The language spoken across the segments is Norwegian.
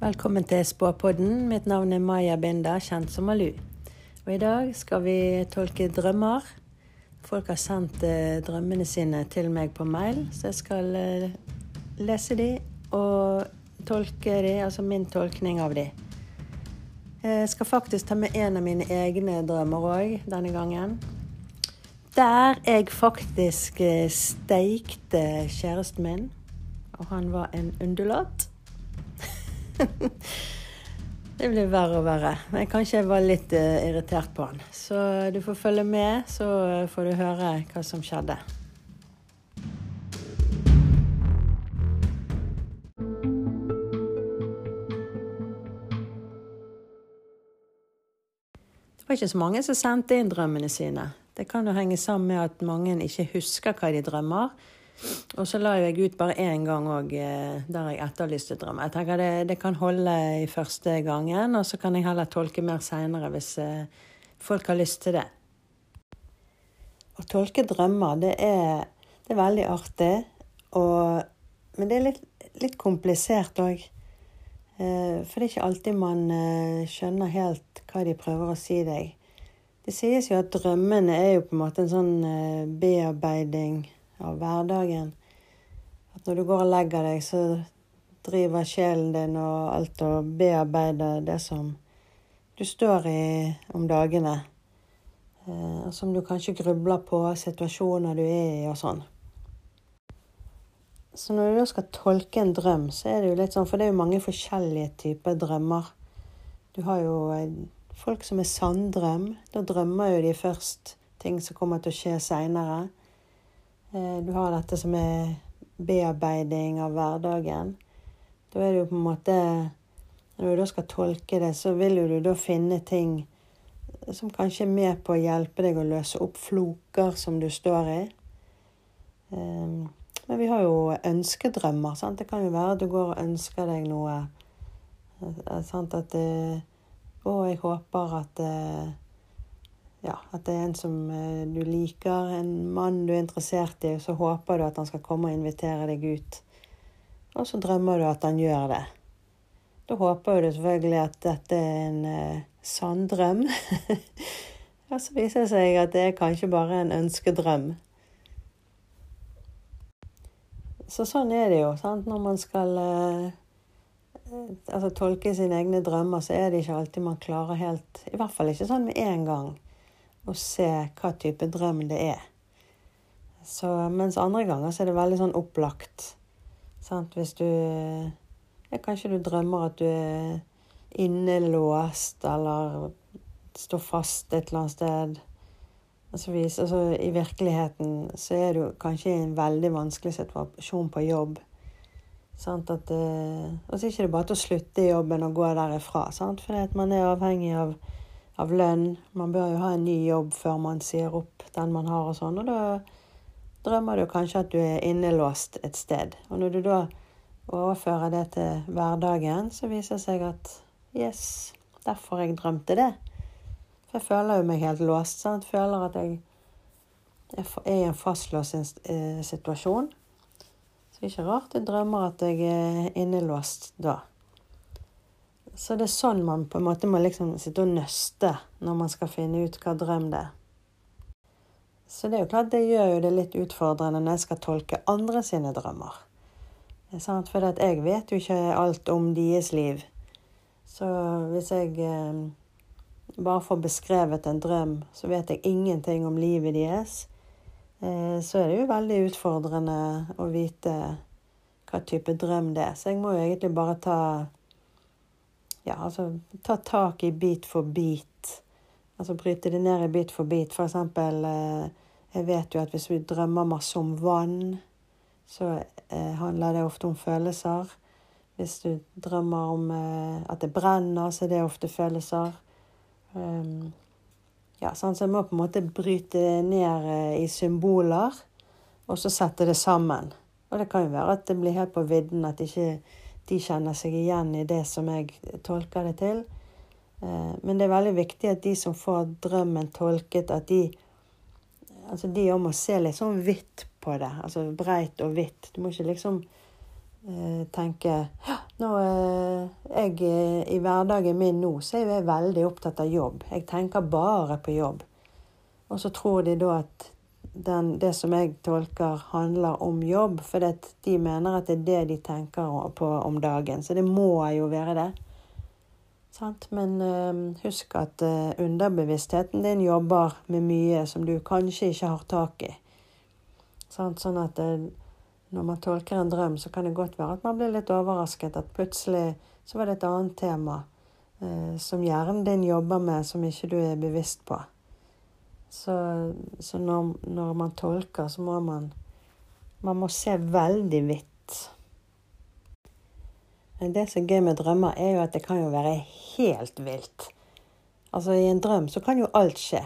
Velkommen til Spåpodden. Mitt navn er Maja Binda, kjent som Malu. Og I dag skal vi tolke drømmer. Folk har sendt eh, drømmene sine til meg på mail, så jeg skal eh, lese de og tolke de, altså min tolkning av de. Jeg skal faktisk ta med en av mine egne drømmer òg denne gangen. Der jeg faktisk eh, steikte kjæresten min, og han var en undulat. det blir verre og verre. Men kanskje jeg var litt uh, irritert på han. Så du får følge med, så får du høre hva som skjedde. Det var ikke så mange som sendte inn drømmene sine. Det kan jo henge sammen med at mange ikke husker hva de drømmer. Og så la jeg ut bare én gang òg eh, der jeg etterlyste drømmer. Jeg tenker det, det, kan holde i første gangen, og så kan jeg heller tolke mer seinere hvis eh, folk har lyst til det. Å tolke drømmer, det er, det er veldig artig, og, men det er litt, litt komplisert òg. Eh, for det er ikke alltid man skjønner helt hva de prøver å si deg. Det sies jo at drømmene er jo på en måte en sånn bearbeiding av hverdagen. At når du går og legger deg, så driver sjelen din og alt og bearbeider det som du står i om dagene. Eh, som du kanskje grubler på, situasjoner du er i og sånn. Så når du da skal tolke en drøm, så er det jo litt sånn For det er jo mange forskjellige typer drømmer. Du har jo eh, folk som er sanndrøm. Da drømmer jo de først ting som kommer til å skje seinere. Eh, du har dette som er bearbeiding av hverdagen. Da er det jo på en måte Når du da skal tolke det, så vil jo du da finne ting som kanskje er med på å hjelpe deg å løse opp floker som du står i. Ehm, men vi har jo ønskedrømmer. Sant? Det kan jo være at du går og ønsker deg noe. Eh, sant? At Å, jeg håper at ja, at det er en som eh, du liker, en mann du er interessert i, og så håper du at han skal komme og invitere deg ut. Og så drømmer du at han gjør det. Da håper du selvfølgelig at dette er en eh, sann drøm. og så viser det seg at det er kanskje bare en ønskedrøm. Så sånn er det jo. sant? Når man skal eh, altså, tolke sine egne drømmer, så er det ikke alltid man klarer helt I hvert fall ikke sånn med en gang og se hva type drøm det er. Så, mens andre ganger så er det veldig sånn opplagt. Sant? Hvis du ja, Kanskje du drømmer at du er innelåst eller står fast et eller annet sted. Altså, altså, I virkeligheten så er du kanskje i en veldig vanskelig situasjon på jobb. Sant? At, uh, og så er det ikke bare til å slutte i jobben og gå derifra. Sant? Fordi at man er avhengig av av lønn. Man bør jo ha en ny jobb før man sier opp den man har og sånn. Og da drømmer du kanskje at du er innelåst et sted. Og når du da overfører det til hverdagen, så viser det seg at yes, derfor jeg drømte det. For jeg føler jo meg helt låst. Sant? Føler at jeg er i en fastlåst eh, situasjon. Så det er ikke rart jeg drømmer at jeg er innelåst da. Så det er sånn man på en måte må liksom sitte og nøste når man skal finne ut hva drøm det er. Så det er jo klart det gjør jo det litt utfordrende når jeg skal tolke andre sine drømmer. For jeg vet jo ikke alt om deres liv. Så hvis jeg eh, bare får beskrevet en drøm, så vet jeg ingenting om livet deres, eh, så er det jo veldig utfordrende å vite hva type drøm det er. Så jeg må jo egentlig bare ta ja, altså ta tak i bit for bit. Altså bryte det ned i bit for bit. For eksempel eh, Jeg vet jo at hvis vi drømmer masse om vann, så eh, handler det ofte om følelser. Hvis du drømmer om eh, at det brenner, så er det ofte følelser. Um, ja, sånn, så jeg må på en måte bryte det ned i symboler, og så sette det sammen. Og det kan jo være at det blir helt på vidden at ikke de kjenner seg igjen i det som jeg tolker det til. Eh, men det er veldig viktig at de som får drømmen tolket, at de Altså de òg må se litt sånn hvitt på det. Altså breit og hvitt. Du må ikke liksom eh, tenke Nå, jeg, I hverdagen min nå så er jeg veldig opptatt av jobb. Jeg tenker bare på jobb. Og så tror de da at den, det som jeg tolker handler om jobb, for de mener at det er det de tenker på om dagen. Så det må jo være det. Sant? Men uh, husk at uh, underbevisstheten din jobber med mye som du kanskje ikke har tak i. Sant? Sånn at uh, når man tolker en drøm, så kan det godt være at man blir litt overrasket. At plutselig så var det et annet tema som hjernen din jobber med, som ikke du er bevisst på. Så, så når, når, man tolker, så må man Man må se veldig vidt. Det som er gøy med drømmer, er jo at det kan jo være helt vilt. Altså, i en drøm så kan jo alt skje.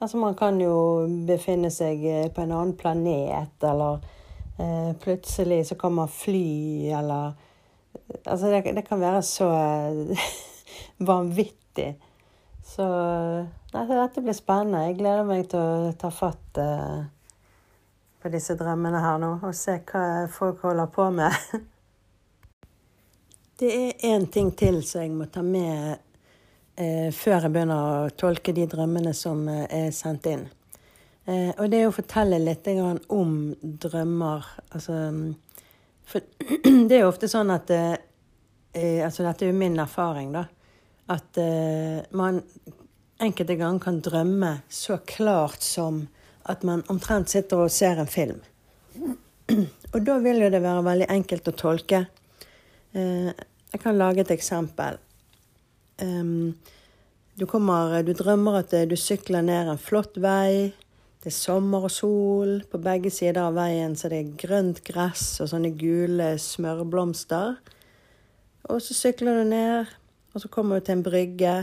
Altså, man kan jo befinne seg eh, på en annen planet, eller Eh, plutselig så man fly, eller Altså, det, det kan være så vanvittig. Så nei, dette blir spennende. Jeg gleder meg til å ta fatt eh, på disse drømmene her nå, og se hva folk holder på med. det er én ting til som jeg må ta med eh, før jeg begynner å tolke de drømmene som eh, er sendt inn. Eh, og det er å fortelle litt om drømmer. Altså For det er jo ofte sånn at eh, eh, Altså dette er jo min erfaring, da. At eh, man enkelte ganger kan drømme så klart som at man omtrent sitter og ser en film. Og da vil jo det være veldig enkelt å tolke. Eh, jeg kan lage et eksempel. Du, kommer, du drømmer at du sykler ned en flott vei. Det er sommer og sol. På begge sider av veien så det er grønt gress og sånne gule smørblomster. Og så sykler du ned, og så kommer du til en brygge.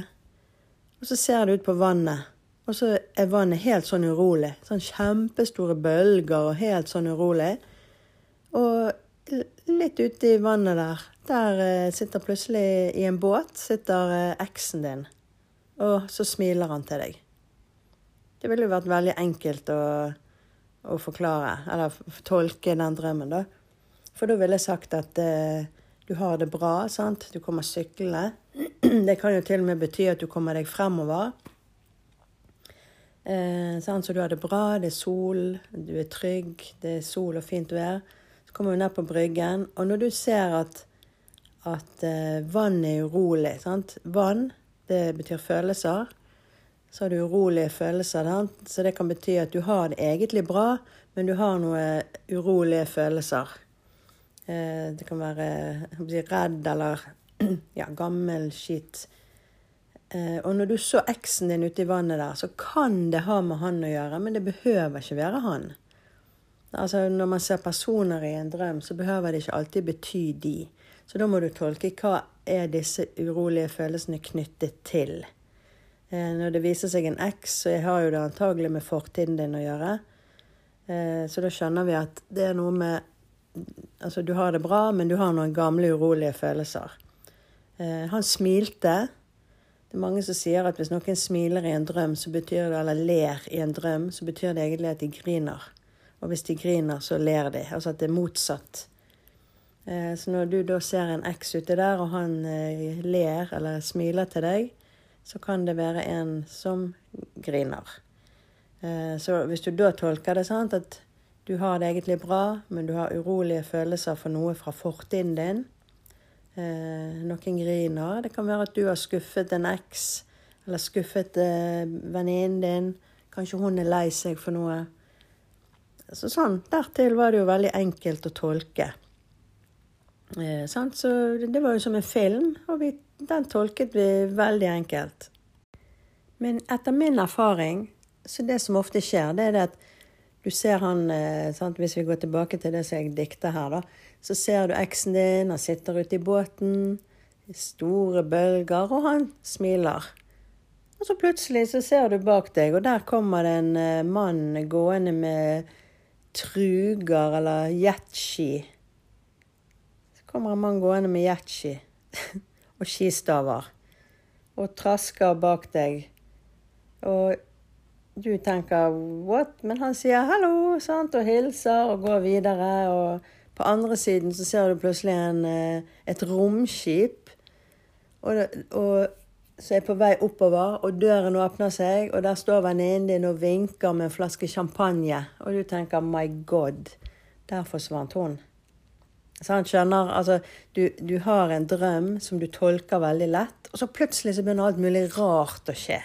Og så ser du ut på vannet, og så er vannet helt sånn urolig. Sånn kjempestore bølger og helt sånn urolig. Og litt ute i vannet der, der eh, sitter plutselig i en båt sitter eh, eksen din. Og så smiler han til deg. Det ville jo vært veldig enkelt å, å forklare, eller tolke den drømmen, da. For da ville jeg sagt at eh, du har det bra, sant. Du kommer syklende. Det kan jo til og med bety at du kommer deg fremover. Eh, sånn, Så du har det bra, det er sol, du er trygg, det er sol og fint vær. Så kommer du ned på bryggen, og når du ser at, at eh, vann er urolig sant? Vann, det betyr følelser så har du urolige følelser. sant? Så det kan bety at du har det egentlig bra, men du har noen urolige følelser. Eh, det kan være redd eller ja, gammel skitt. Eh, og når du så eksen din ute i vannet der, så kan det ha med han å gjøre, men det behøver ikke være han. Altså Når man ser personer i en drøm, så behøver det ikke alltid bety de. Så da må du tolke hva er disse urolige følelsene knyttet til. Eh, når det viser seg en X, så har jo det antagelig med fortiden din å gjøre. Eh, så da skjønner vi at det er noe med Altså, du har det bra, men du har noen gamle, urolige følelser. Eh, han smilte. Det er mange som sier at hvis noen smiler i en drøm, det, eller ler i en drøm, så betyr det egentlig at de griner. Og hvis de griner, så ler de. Altså at det er motsatt. Så når du da ser en X ute der, og han ler eller smiler til deg, så kan det være en som griner. Eh, så hvis du da tolker det sånn at du har det egentlig bra, men du har urolige følelser for noe fra fortiden din eh, Noen griner. Det kan være at du har skuffet en eks, eller skuffet eh, venninnen din. Kanskje hun er lei seg for noe. Så sånn. Dertil var det jo veldig enkelt å tolke. Eh, så det var jo som en film, og vi, den tolket vi veldig enkelt. Men etter min erfaring, så det som ofte skjer, det er det at du ser han eh? Hvis vi går tilbake til det som jeg dikter her, da, så ser du eksen din, han sitter ute i båten, store bølger, og han smiler. Og så plutselig så ser du bak deg, og der kommer det en eh, mann gående med truger eller jetski kommer en mann gående med jetski og skistaver og trasker bak deg. Og du tenker 'what?' Men han sier 'hallo' sant? og hilser og går videre. Og På andre siden så ser du plutselig en, eh, et romskip og, og, som er på vei oppover, og døren åpner seg, og der står venninnen din og vinker med en flaske champagne. Og du tenker 'my god', der forsvant hun. Så han skjønner, altså, du, du, har en drøm som du tolker veldig lett, og så plutselig så begynner alt mulig rart å skje.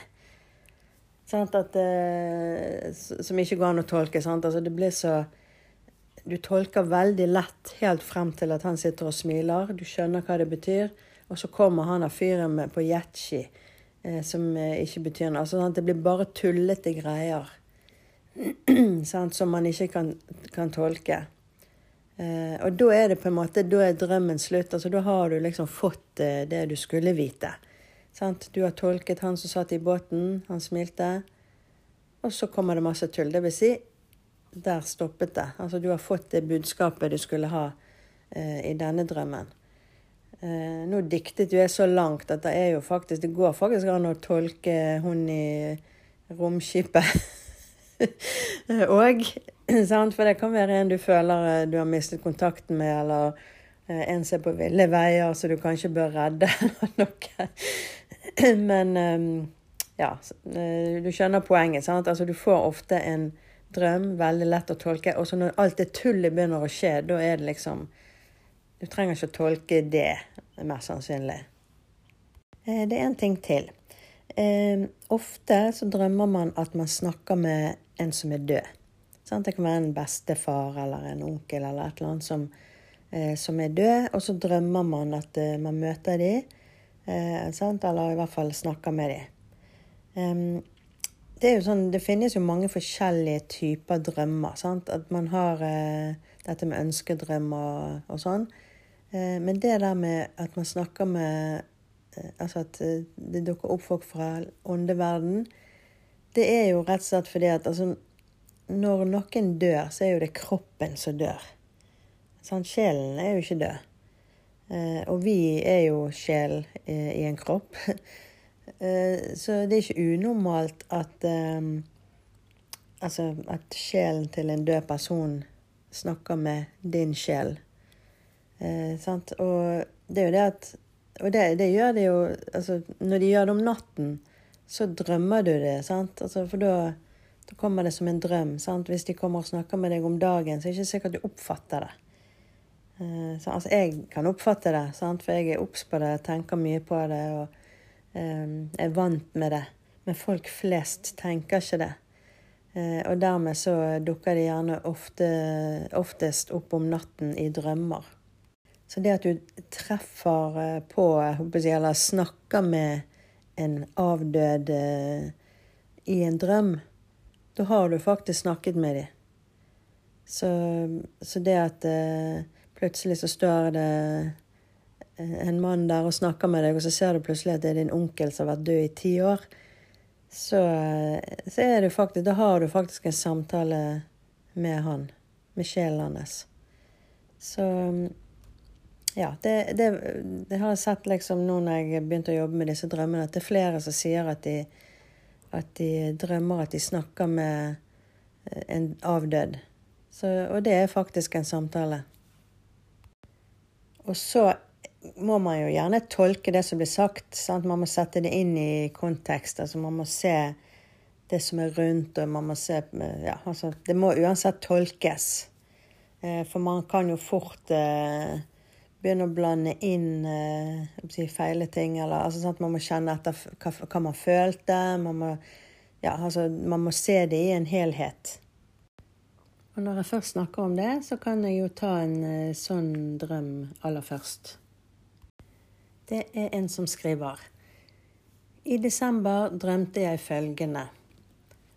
At, eh, som ikke går an å tolke. Altså, det blir så Du tolker veldig lett helt frem til at han sitter og smiler. Du skjønner hva det betyr. Og så kommer han av fyren på yetchi, eh, som eh, ikke betyr noe. Altså, det blir bare tullete greier som man ikke kan, kan tolke. Eh, og da er det på en måte, da er drømmen slutt. altså Da har du liksom fått eh, det du skulle vite. Sant? Du har tolket han som satt i båten, han smilte. Og så kommer det masse tull. Det vil si, der stoppet det. Altså du har fått det budskapet du skulle ha eh, i denne drømmen. Eh, nå diktet jo jeg så langt at det er jo faktisk Det går faktisk an å tolke hun i romskipet òg. For det kan være en du føler eh, du har mistet kontakten med, eller eh, en som er på ville veier, så du kanskje bør redde, noe. Men ja, du skjønner poenget. sant? Altså, du får ofte en drøm, veldig lett å tolke. Og så når alt det tullet begynner å skje, da er det liksom Du trenger ikke å tolke det, mest sannsynlig. Det er en ting til. ofte så drømmer man at man snakker med en som er død. Det kan være en bestefar eller en onkel eller et eller annet som, eh, som er død, og så drømmer man at eh, man møter dem, eh, eller i hvert fall snakker med dem. Det, sånn, det finnes jo mange forskjellige typer drømmer. Sant? At man har dette med ønskedrømmer og, sånn. men det der med at man snakker med Altså at det dukker opp folk fra åndeverden, det er jo rett og slett fordi at altså, når noen dør, så er jo det kroppen som dør. Sånn, sjelen er jo ikke død. Eh, og vi er jo sjel eh, i en kropp. eh, så det er ikke unormalt at eh, Altså at sjelen til en død person snakker med din sjel. Eh, sant? Og det er jo det at Og det, det gjør det jo altså, Når de gjør det om natten, så drømmer du det, sant? Altså, for da da kommer det som en drøm. Sant? Hvis de kommer og snakker med deg om dagen, så er det ikke sikkert du oppfatter det. Uh, så, altså, jeg kan oppfatte det, sant? for jeg er obs på det, tenker mye på det og er vant med det. Men folk flest tenker ikke det. Uh, og dermed så dukker det gjerne ofte, oftest opp om natten i drømmer. Så det at du treffer på, eller snakker med en avdød uh, i en drøm, da har du faktisk snakket med dem. Så, så det at eh, plutselig så står det eh, en mann der og snakker med deg, og så ser du plutselig at det er din onkel som har vært død i ti år, så, eh, så er du faktisk Da har du faktisk en samtale med han. Med sjelen hans. Så ja, det, det, det, har jeg sett liksom nå når jeg begynte å jobbe med disse drømmene, at det er flere som sier at de at de drømmer at de snakker med eh, en avdød. Så, og det er faktisk en samtale. Og så må man jo gjerne tolke det som blir sagt. Sant? Man må sette det inn i kontekst. altså Man må se det som er rundt, og man må se ja, altså, Det må uansett tolkes. Eh, for man kan jo fort eh, begynne å blande inn eh, si, feile ting. Eller, altså, sånn man må kjenne etter hva, hva man følte. Man må, ja, altså, man må se det i en helhet. Og når jeg først snakker om det, så kan jeg jo ta en eh, sånn drøm aller først. Det er en som skriver. I desember drømte jeg følgende.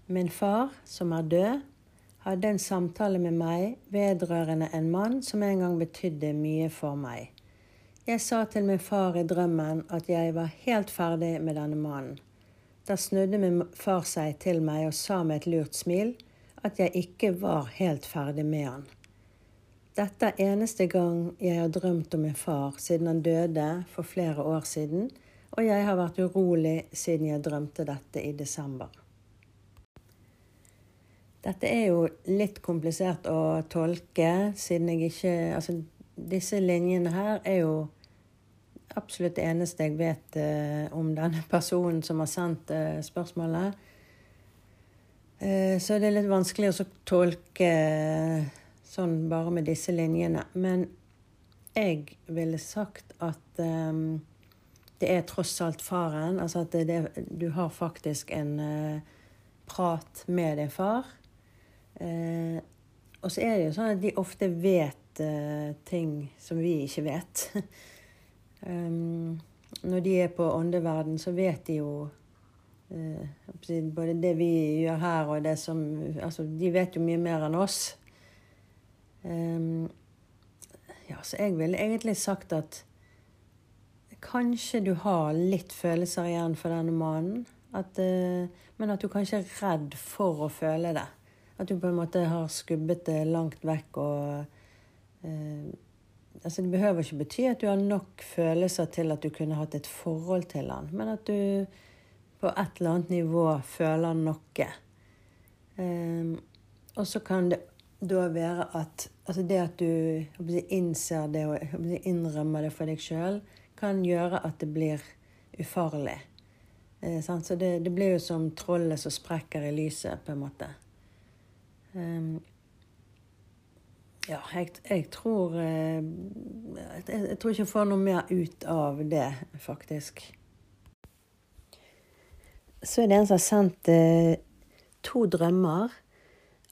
Min far, som er død, hadde en samtale med meg vedrørende en mann som en gang betydde mye for meg. Jeg sa til min far i drømmen at jeg var helt ferdig med denne mannen. Da snudde min far seg til meg og sa med et lurt smil at jeg ikke var helt ferdig med han. Dette er eneste gang jeg har drømt om min far siden han døde for flere år siden, og jeg har vært urolig siden jeg drømte dette i desember. Dette er jo litt komplisert å tolke, siden jeg ikke Altså, disse linjene her er jo absolutt det eneste jeg vet eh, om denne personen som har sendt eh, spørsmålet. Eh, så det er litt vanskelig å tolke sånn bare med disse linjene. Men jeg ville sagt at um, det er tross alt faren. Altså at det, du har faktisk en uh, prat med din far. Uh, og så er det jo sånn at de ofte vet uh, ting som vi ikke vet. um, når de er på åndeverden, så vet de jo uh, både det vi gjør her, og det som Altså, de vet jo mye mer enn oss. Um, ja, så jeg ville egentlig sagt at kanskje du har litt følelser igjen for denne mannen. At, uh, men at du kanskje er redd for å føle det. At du på en måte har skubbet det langt vekk og eh, altså Det behøver ikke bety at du har nok følelser til at du kunne hatt et forhold til han, men at du på et eller annet nivå føler noe. Eh, og så kan det da være at altså det at du innser det og innrømmer det for deg sjøl, kan gjøre at det blir ufarlig. Eh, så det, det, blir jo som trollet som sprekker i lyset, på en måte. Um, ja, jeg, jeg tror uh, jeg, jeg, tror ikke jeg får noe mer ut av det, faktisk. Så er det en som har sendt eh, to drømmer.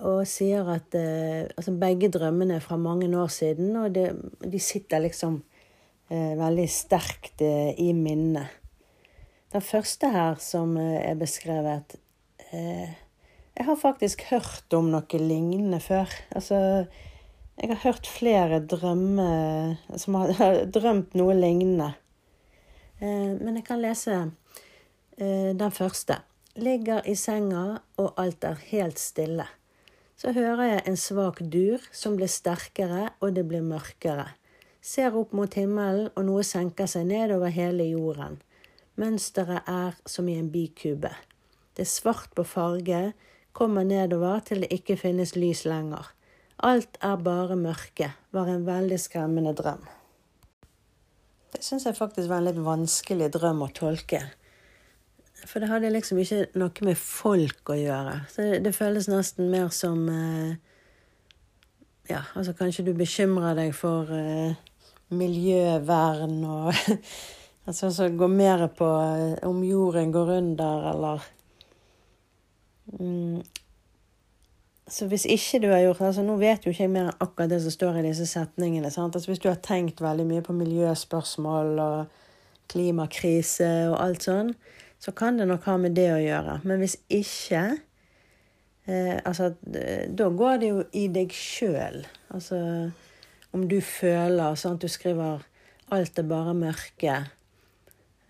Og sier at eh, altså begge drømmene er fra mange år siden, og det, de sitter liksom veldig sterkt i minnet. Den første her som er beskrevet eh, jeg har faktisk hørt om noe lignende før. Altså, jeg har hørt flere drømme som har drømt noe lignende. Eh, men jeg kan lese eh, den første. Ligger i senga, og alt er helt stille. Så hører jeg en svak dur som blir sterkere, og det blir mørkere. Ser opp mot himmelen, og noe senker seg ned over hele jorden. Mønsteret er som i en bikube. Det er svart på farge, kommer nedover til det ikke finnes lys lenger. Alt er bare mørke, var en veldig skremmende drøm. Det syns jeg faktisk var en litt vanskelig drøm å tolke. For det hadde liksom ikke noe med folk å gjøre. Så det, det føles nesten mer som eh, Ja, altså kanskje du bekymrer deg for eh, miljøvern og Altså så gå mer på eh, om jorden går under, eller Mm. Så hvis ikke du har gjort altså Nå vet jo ikke jeg mer enn akkurat det som står i disse setningene. Altså hvis du har tenkt veldig mye på miljøspørsmål og klimakrise og alt sånn, så kan det nok ha med det å gjøre. Men hvis ikke eh, Altså, da går det jo i deg sjøl. Altså om du føler sånn at du skriver 'alt er bare mørke'.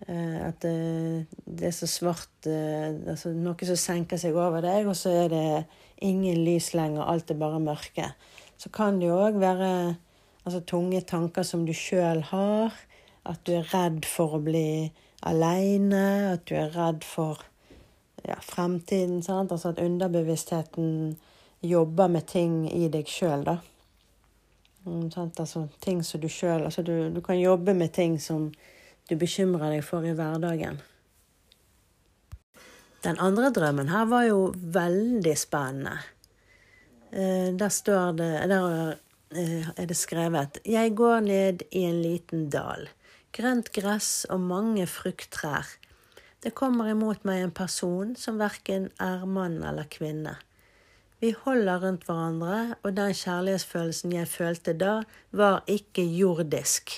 Eh, at det, det, er så svart eh, altså Noe som senker seg over deg, og så er det ingen lys lenger. Alt er bare mørke. Så kan det jo òg være altså, tunge tanker som du sjøl har. At du er redd for å bli aleine. At du er redd for ja, fremtiden. Sant? Altså at underbevisstheten jobber med ting i deg sjøl, da. Mm, altså ting som du sjøl Altså du, du kan jobbe med ting som du bekymrer deg for i hverdagen. Den andre drømmen her var jo veldig spennende. Eh, der står det Der eh, er det skrevet Jeg går ned i en liten dal. Grønt gress og mange frukttrær. Det kommer imot meg en person som verken er mann eller kvinne. Vi holder rundt hverandre, og den kjærlighetsfølelsen jeg følte da, var ikke jordisk.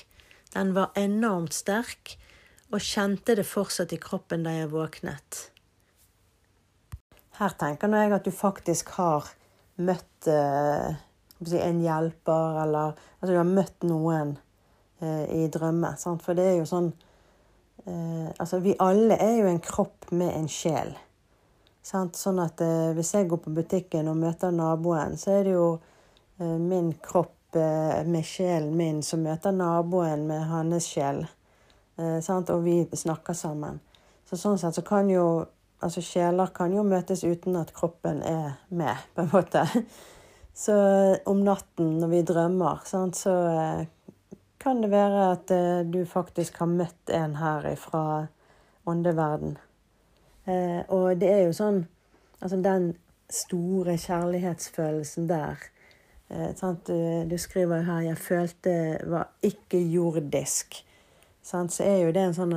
Den var enormt sterk, og kjente det fortsatt i kroppen da jeg våknet. Her tenker jeg at du faktisk har møtt eh, en hjelper, eller altså du har møtt noen i drømmer. Sant? For det er jo sånn eh, Altså, vi alle er jo en kropp med en sjel. Sant? Sånn at eh, hvis jeg går på butikken og møter naboen, så er det jo eh, min kropp Eh, med sjelen min som møter naboen med hans sjel. Eh, og vi snakker sammen. Så sånn sett så kan jo Altså, sjeler kan jo møtes uten at kroppen er med, på en måte. Så om natten når vi drømmer, sant, så eh, kan det være at eh, du faktisk har møtt en her fra åndeverden. Eh, og det er jo sånn Altså den store kjærlighetsfølelsen der. Eh, du, skriver her 'jeg følte var ikke-jordisk'. Så er jo det en sånn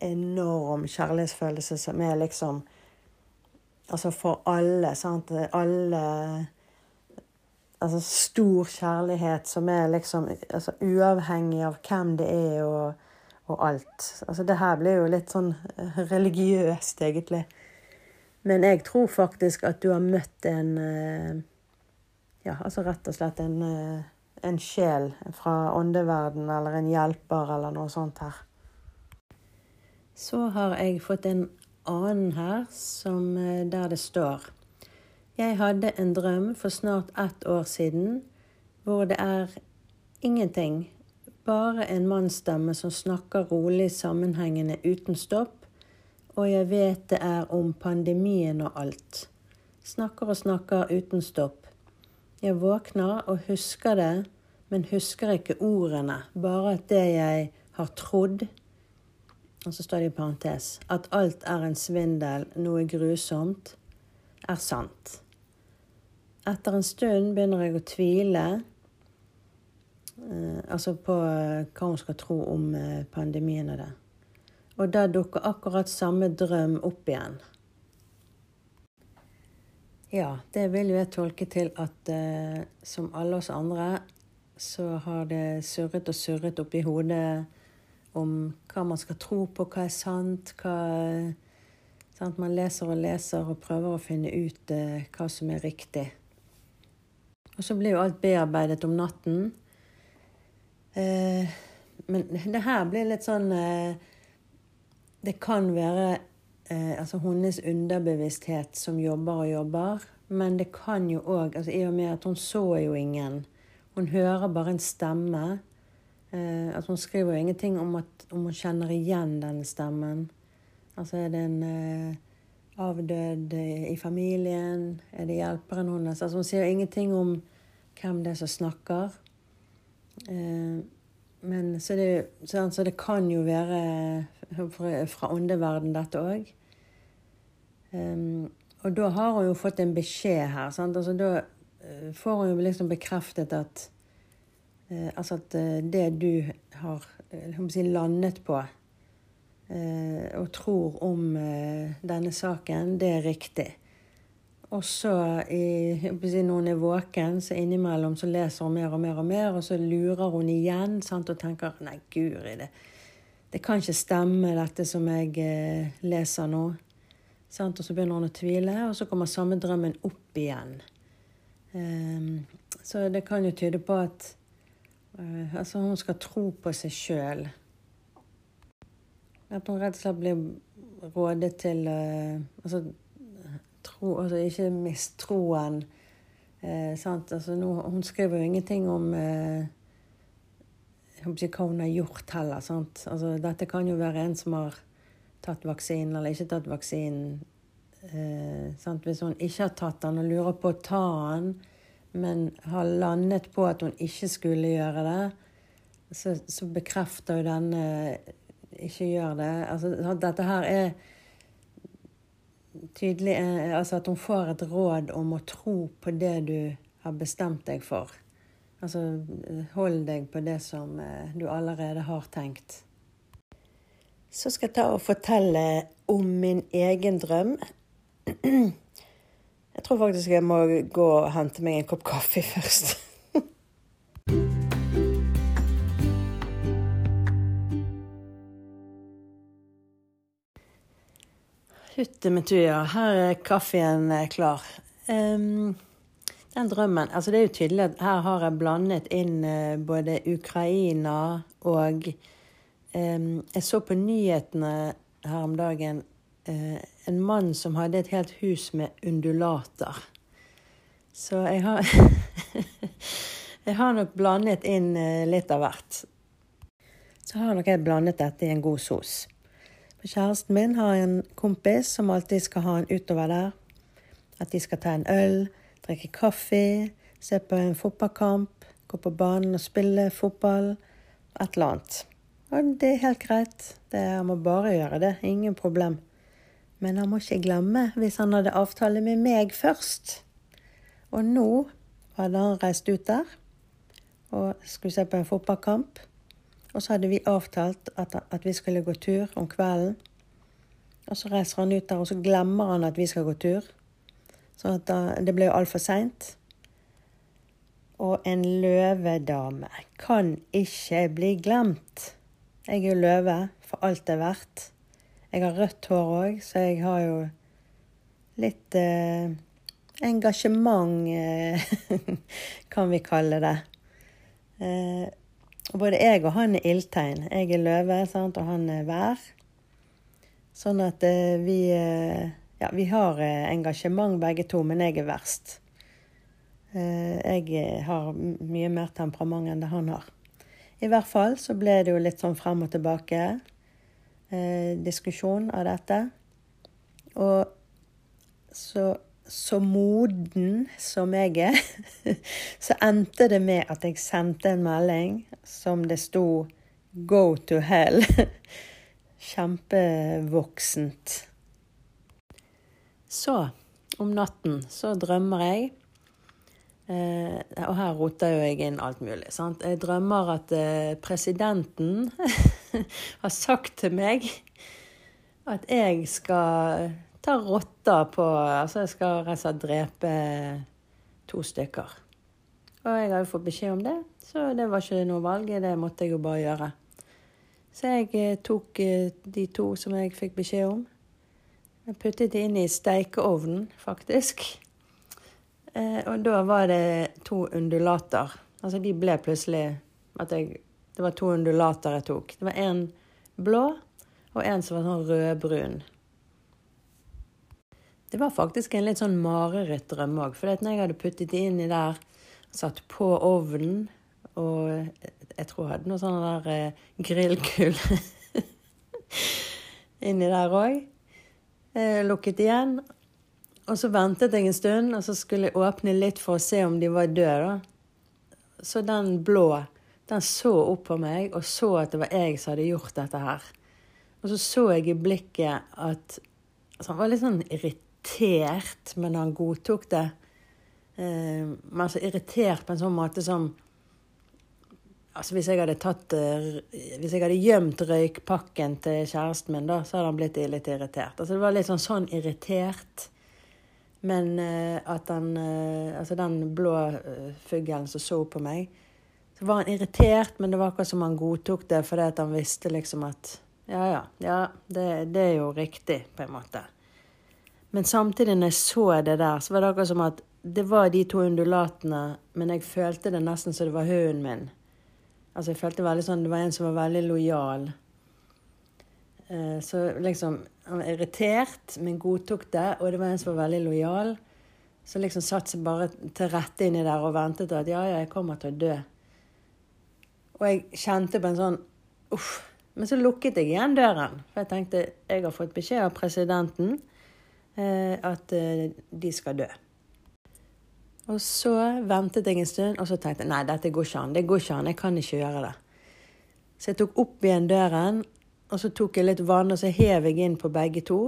enorm kjærlighetsfølelse som er liksom Altså for alle. Sant? Alle Altså stor kjærlighet som er liksom altså uavhengig av hvem det er og og alt. Altså det her blir jo litt sånn eh, religiøst, egentlig. Men jeg tror faktisk at du har møtt en eh, Ja, altså rett og slett en, eh, en sjel fra åndeverden, eller en hjelper, eller noe sånt her. Så har jeg fått en annen her, som, der det står Jeg hadde en drøm for snart ett år siden hvor det er ingenting bare en mannsstemme som snakker rolig sammenhengende uten stopp, og jeg vet det er om pandemien og alt. Snakker og snakker uten stopp. Jeg våkner og husker det, men husker ikke ordene, bare at det jeg har trodd og så står det i parentes at alt er en svindel, noe grusomt, er sant. Etter en stund begynner jeg å tvile Eh, altså på eh, hva hun skal tro om eh, pandemien og det. Og da dukker akkurat samme drøm opp igjen. Ja, det vil jo jeg tolke til at eh, som alle oss andre, så har det surret og surret oppi hodet om hva man skal tro på, hva er sant, hva sant? Man leser og leser og prøver å finne ut eh, hva som er riktig. Og så blir jo alt bearbeidet om natten. Eh, men det her blir litt sånn eh, Det kan være eh, altså hennes underbevissthet som jobber og jobber. Men det kan jo òg altså I og med at hun så jo ingen. Hun hører bare en stemme. Eh, altså hun skriver jo ingenting om, at, om hun kjenner igjen denne stemmen. Altså er det en eh, avdød i familien? Er det hjelperen hennes? Altså hun sier ingenting om hvem det er som snakker. Eh, men så det, så det, kan jo være fra åndeverden, dette òg. Um, og da har hun jo fått en beskjed her. Altså, da eh, får hun jo liksom bekreftet at uh, Altså at uh, det du har si, landet på og tror om denne saken, det er riktig. Og så når hun er våken, så innimellom så leser hun mer og mer og mer, og så lurer hun igjen sant, og tenker Nei, guri, det, det kan ikke stemme, dette som jeg eh, leser nå. Sant? Og så begynner hun å tvile, og så kommer samme drømmen opp igjen. Um, så det kan jo tyde på at uh, altså hun skal tro på seg sjøl. At hun rett og slett blir rådet til uh, altså tro, altså ikke mistroen. Eh, altså, nå, hun skriver jo ingenting om eh, hva hun har gjort heller. Altså, dette kan jo være en som har tatt vaksinen eller ikke tatt vaksinen. Eh, Hvis hun ikke har tatt den og lurer på å ta den, men har landet på at hun ikke skulle gjøre det, så, så bekrefter jo denne ikke gjør det. Altså, dette her er tydelig eh, altså at hun får et råd om å tro på det du har bestemt deg for. Altså hold deg på det som eh, du allerede har tenkt. Så skal jeg ta og fortelle om min egen drøm. Jeg tror faktisk jeg må gå og hente meg en kopp kaffe først. Hytte med tuja. Her er kaffen eh, klar. Um, den drømmen Altså, det er jo tydelig at her har jeg blandet inn uh, både Ukraina og um, Jeg så på nyhetene her om dagen uh, en mann som hadde et helt hus med undulater. Så jeg har Jeg har nok blandet inn uh, litt av hvert. Så har nok jeg blandet dette i en god sos. Kjæresten min har en kompis som alltid skal ha en utover der. At de skal ta en øl, drikke kaffe, se på en fotballkamp, gå på banen og spille fotball. Et eller annet. Og det er helt greit. Det, han må bare gjøre det. Ingen problem. Men han må ikke glemme hvis han hadde avtale med meg først. Og nå hadde han reist ut der og skulle se på en fotballkamp. Og så hadde vi avtalt at, at, vi skulle gå tur om kvelden. Og så reiser han ut der, og så glemmer han at vi skal gå tur. Så da, det ble jo altfor seint. Og en løvedame kan ikke bli glemt. Jeg er jo løve for alt det er verdt. Jeg har rødt hår òg, så jeg har jo litt eh, engasjement, eh, kan vi kalle det. Eh, både jeg og han er ildtegn. Jeg er løve, sant? og han er vær. Sånn at eh, vi eh, Ja, vi har eh, engasjement begge to, men jeg er verst. Jeg har mye mer temperament enn det han har. I hvert fall så ble det jo litt sånn frem og tilbake eh, diskusjon av dette. Og så, så moden som jeg er, så endte det med at jeg sendte en melding som det sto 'Go to hell'. Kjempevoksent. Så, om natten, så drømmer jeg Eh, og her roter jo jeg inn alt mulig. Sant? Jeg drømmer at eh, presidenten har sagt til meg at jeg skal ta rotter på Altså jeg skal rett og slett drepe to stykker. Og jeg jo fått beskjed om det, så det var ikke noe valg. Det måtte jeg jo bare gjøre. Så jeg eh, tok eh, de to som jeg fikk beskjed om. Jeg puttet de inn i steikeovnen, faktisk. Eh, og da var det to undulater. Altså de ble plutselig at jeg Det var to undulater jeg tok. Det var en blå og en som var sånn rødbrun. Det var faktisk en litt sånn marerittdrøm òg. For når jeg hadde puttet det inni der, satt på ovnen og jeg tror jeg hadde noe sånn der eh, grillkull inni der òg. Eh, lukket igjen. Og så ventet jeg en stund, og så skulle jeg åpne litt for å se om de var døde. Så den blå, den så opp på meg og så at det var jeg som hadde gjort dette her. Og så så jeg i blikket at altså Han var litt sånn irritert, men han godtok det. Eh, men altså irritert på en sånn måte som Altså hvis jeg hadde tatt eh, Hvis jeg hadde gjemt røykpakken til kjæresten min, da, så hadde han blitt litt irritert. Altså det var litt sånn sånn irritert. Men uh, at han uh, Altså den blå fuglen som så på meg, så var han irritert, men det var akkurat som han godtok det fordi at han visste liksom at Ja, ja, ja, det, det, er jo riktig, på en måte. Men samtidig, når jeg så det der, så var det akkurat som at det var de to undulatene, men jeg følte det nesten som det var hunden min. Altså, jeg følte veldig sånn Det var en som var veldig lojal. Så liksom han var irritert, men godtok det. Og det var en som var veldig lojal. Så liksom satt seg bare til rette inni der og ventet at ja, ja, jeg kommer til å dø. Og jeg kjente på en sånn uff. Men så lukket jeg igjen døren. For jeg tenkte jeg har fått beskjed av presidenten eh, at eh, de skal dø. Og så ventet jeg en stund, og så tenkte jeg nei, dette går ikke an. Det går ikke an. Jeg kan ikke gjøre det. Så jeg tok opp igjen døren, og så tok jeg litt vann, og så hev jeg inn på begge to.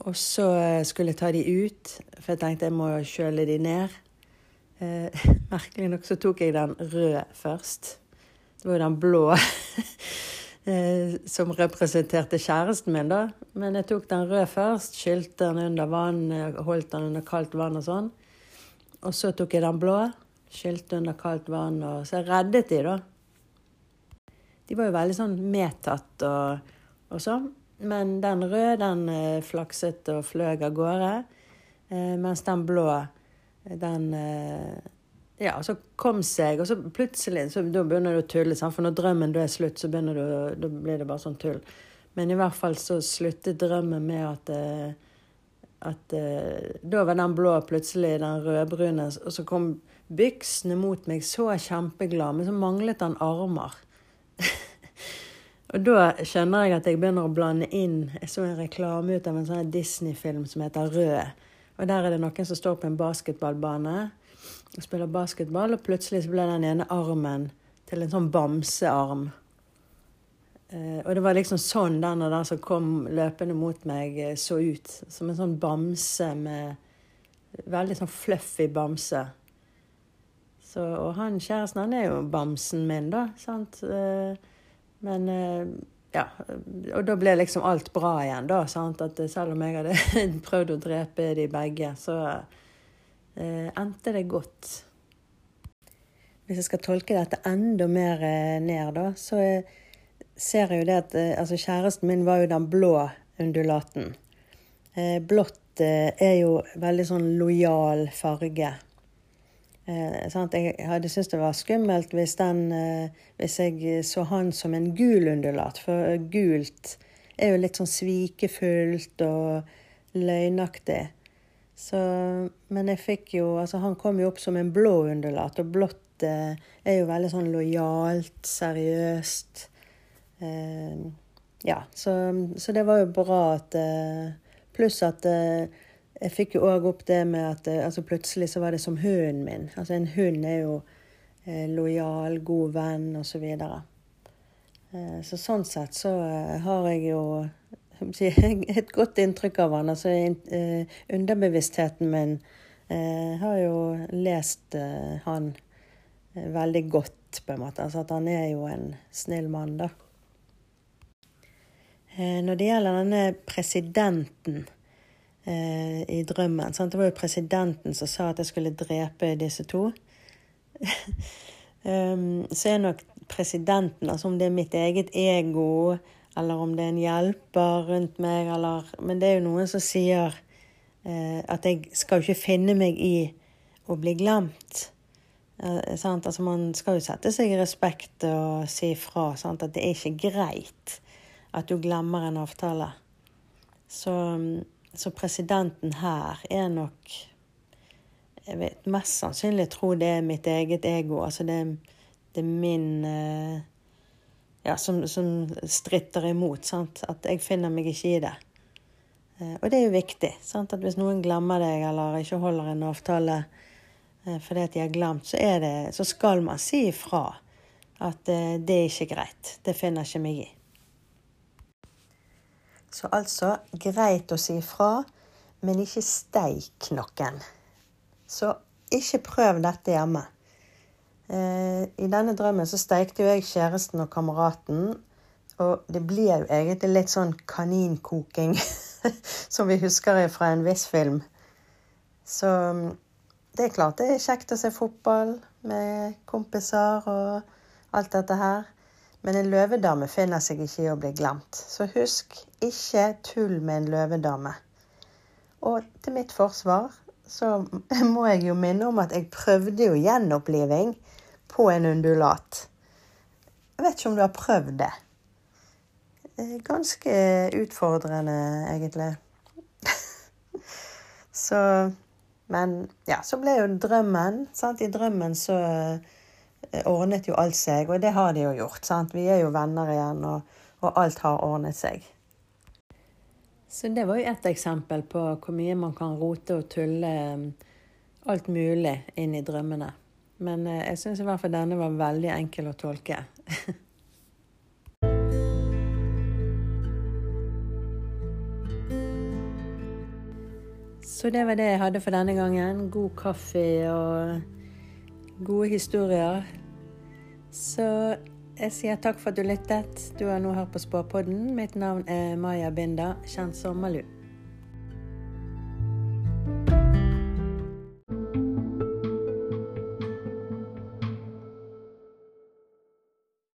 Og så eh, skulle jeg ta de ut, for jeg tenkte jeg må kjøle de ned. Eh, merkelig nok så tok jeg den røde først. Det var jo den blå eh, som representerte kjæresten min, da. Men jeg tok den røde først, skylte den under vann, holdt den under kaldt vann og sånn. Og så tok jeg den blå, skylte under kaldt vann, og så reddet de, da. De var jo veldig sånn medtatt og, og sånn. Men den røde, den eh, flakset og fløy av gårde. Eh, mens den blå, den eh, og så kom seg, og så plutselig så Da begynner du å tulle, sant? for når drømmen da er slutt, så begynner du, da blir det bare sånn tull. Men i hvert fall så sluttet drømmen med at at uh, Da var den blå plutselig den rødbrune, og så kom byksene mot meg så kjempeglad, men så manglet han armer. Og da skjønner jeg at jeg begynner å blande inn Jeg så en reklame ut av en sånn Disney-film som heter Rød. Og der er det noen som står på en basketballbane og spiller basketball, og plutselig så ble den ene armen til en sånn bamsearm. Eh, og det var liksom sånn den der som kom løpende mot meg, eh, så ut. Som en sånn bamse med Veldig sånn fluffy bamse. Så, og han kjæresten, han er jo bamsen min, da. sant? Eh, men eh, ja. Og da ble liksom alt bra igjen, da. Sant? At selv om jeg hadde prøvd å drepe de begge, så eh, endte det godt. Hvis jeg skal tolke dette enda mer eh, ned, da, så ser jeg jo det at altså Kjæresten min var jo den blå undulaten. blått er jo veldig sånn lojal farge. Eh, jeg hadde syntes det var skummelt hvis, den, eh, hvis, jeg så han som en gul undulat. For gult er jo litt sånn svikefullt og løgnaktig. Så, men jeg fikk jo Altså, han kom jo opp som en blå undulat, og blått eh, er jo veldig sånn lojalt, seriøst. Eh, ja, så, så, det var jo bra at eh, Pluss at eh, jeg fikk jo òg opp det med at eh, altså plutselig så var det som hunden min. Altså en hund er jo eh, lojal, god venn osv. Så, videre. så sånn sett så har jeg jo et godt inntrykk av han. Altså eh, underbevisstheten min eh, har jo lest han veldig godt, på en måte. Altså at han er jo en snill mann, da. Når det gjelder denne presidenten eh, i drømmen. Sant? Det var jo presidenten som sa at jeg skulle drepe disse to. um, så er nok presidenten, altså om det er mitt eget ego, eller om det er en hjelper rundt meg, eller Men det er jo noen som sier eh, at jeg skal jo ikke finne meg i å bli glemt. Eh, altså man skal jo sette seg i respekt og si ifra. At det er ikke greit at du glemmer en avtale. Så så presidenten her er nok Jeg vet mest sannsynlig tror det er mitt eget ego. Altså det, det er min eh, Ja, som, som stritter imot. Sant? At jeg finner meg ikke i det. Eh, og det er jo viktig. Sant? At hvis noen glemmer deg eller ikke holder en avtale eh, fordi at de har glemt, så, det, så skal man si ifra at det er ikke greit. Det finner ikke meg i. Så altså greit å si fra, men ikke steik noen. Så ikke prøv dette hjemme. Eh, I denne drømmen så steikte jo jeg kjæresten og kameraten. Og det blir jo egentlig litt sånn kaninkoking, som vi husker fra en viss film. Så mm, det er klart det er kjekt å se fotball med kompiser og alt dette her. Men en løvedame finner seg ikke i å bli glemt. Så husk, ikke tull med en løvedame. Og til mitt forsvar så må jeg jo minne om at jeg prøvde jo gjenoppliving på en undulat. Jeg vet ikke om du har prøvd det. Ganske utfordrende, egentlig. så Men ja, så ble jo drømmen sant? I drømmen så Eh, ordnet jo alt seg, og det har de jo gjort. sant? Vi er jo venner igjen, og, og alt har ordnet seg. Så det var jo ett eksempel på hvor mye man kan rote og tulle eh, alt mulig inn i drømmene. Men eh, jeg syns i hvert fall denne var veldig enkel å tolke. Så det var det jeg hadde for denne gangen. God kaffe og gode historier. Så jeg sier takk for at du lyttet. Du har nå hørt på Spåpodden. Mitt navn er Maja Binda, kjent som Malu.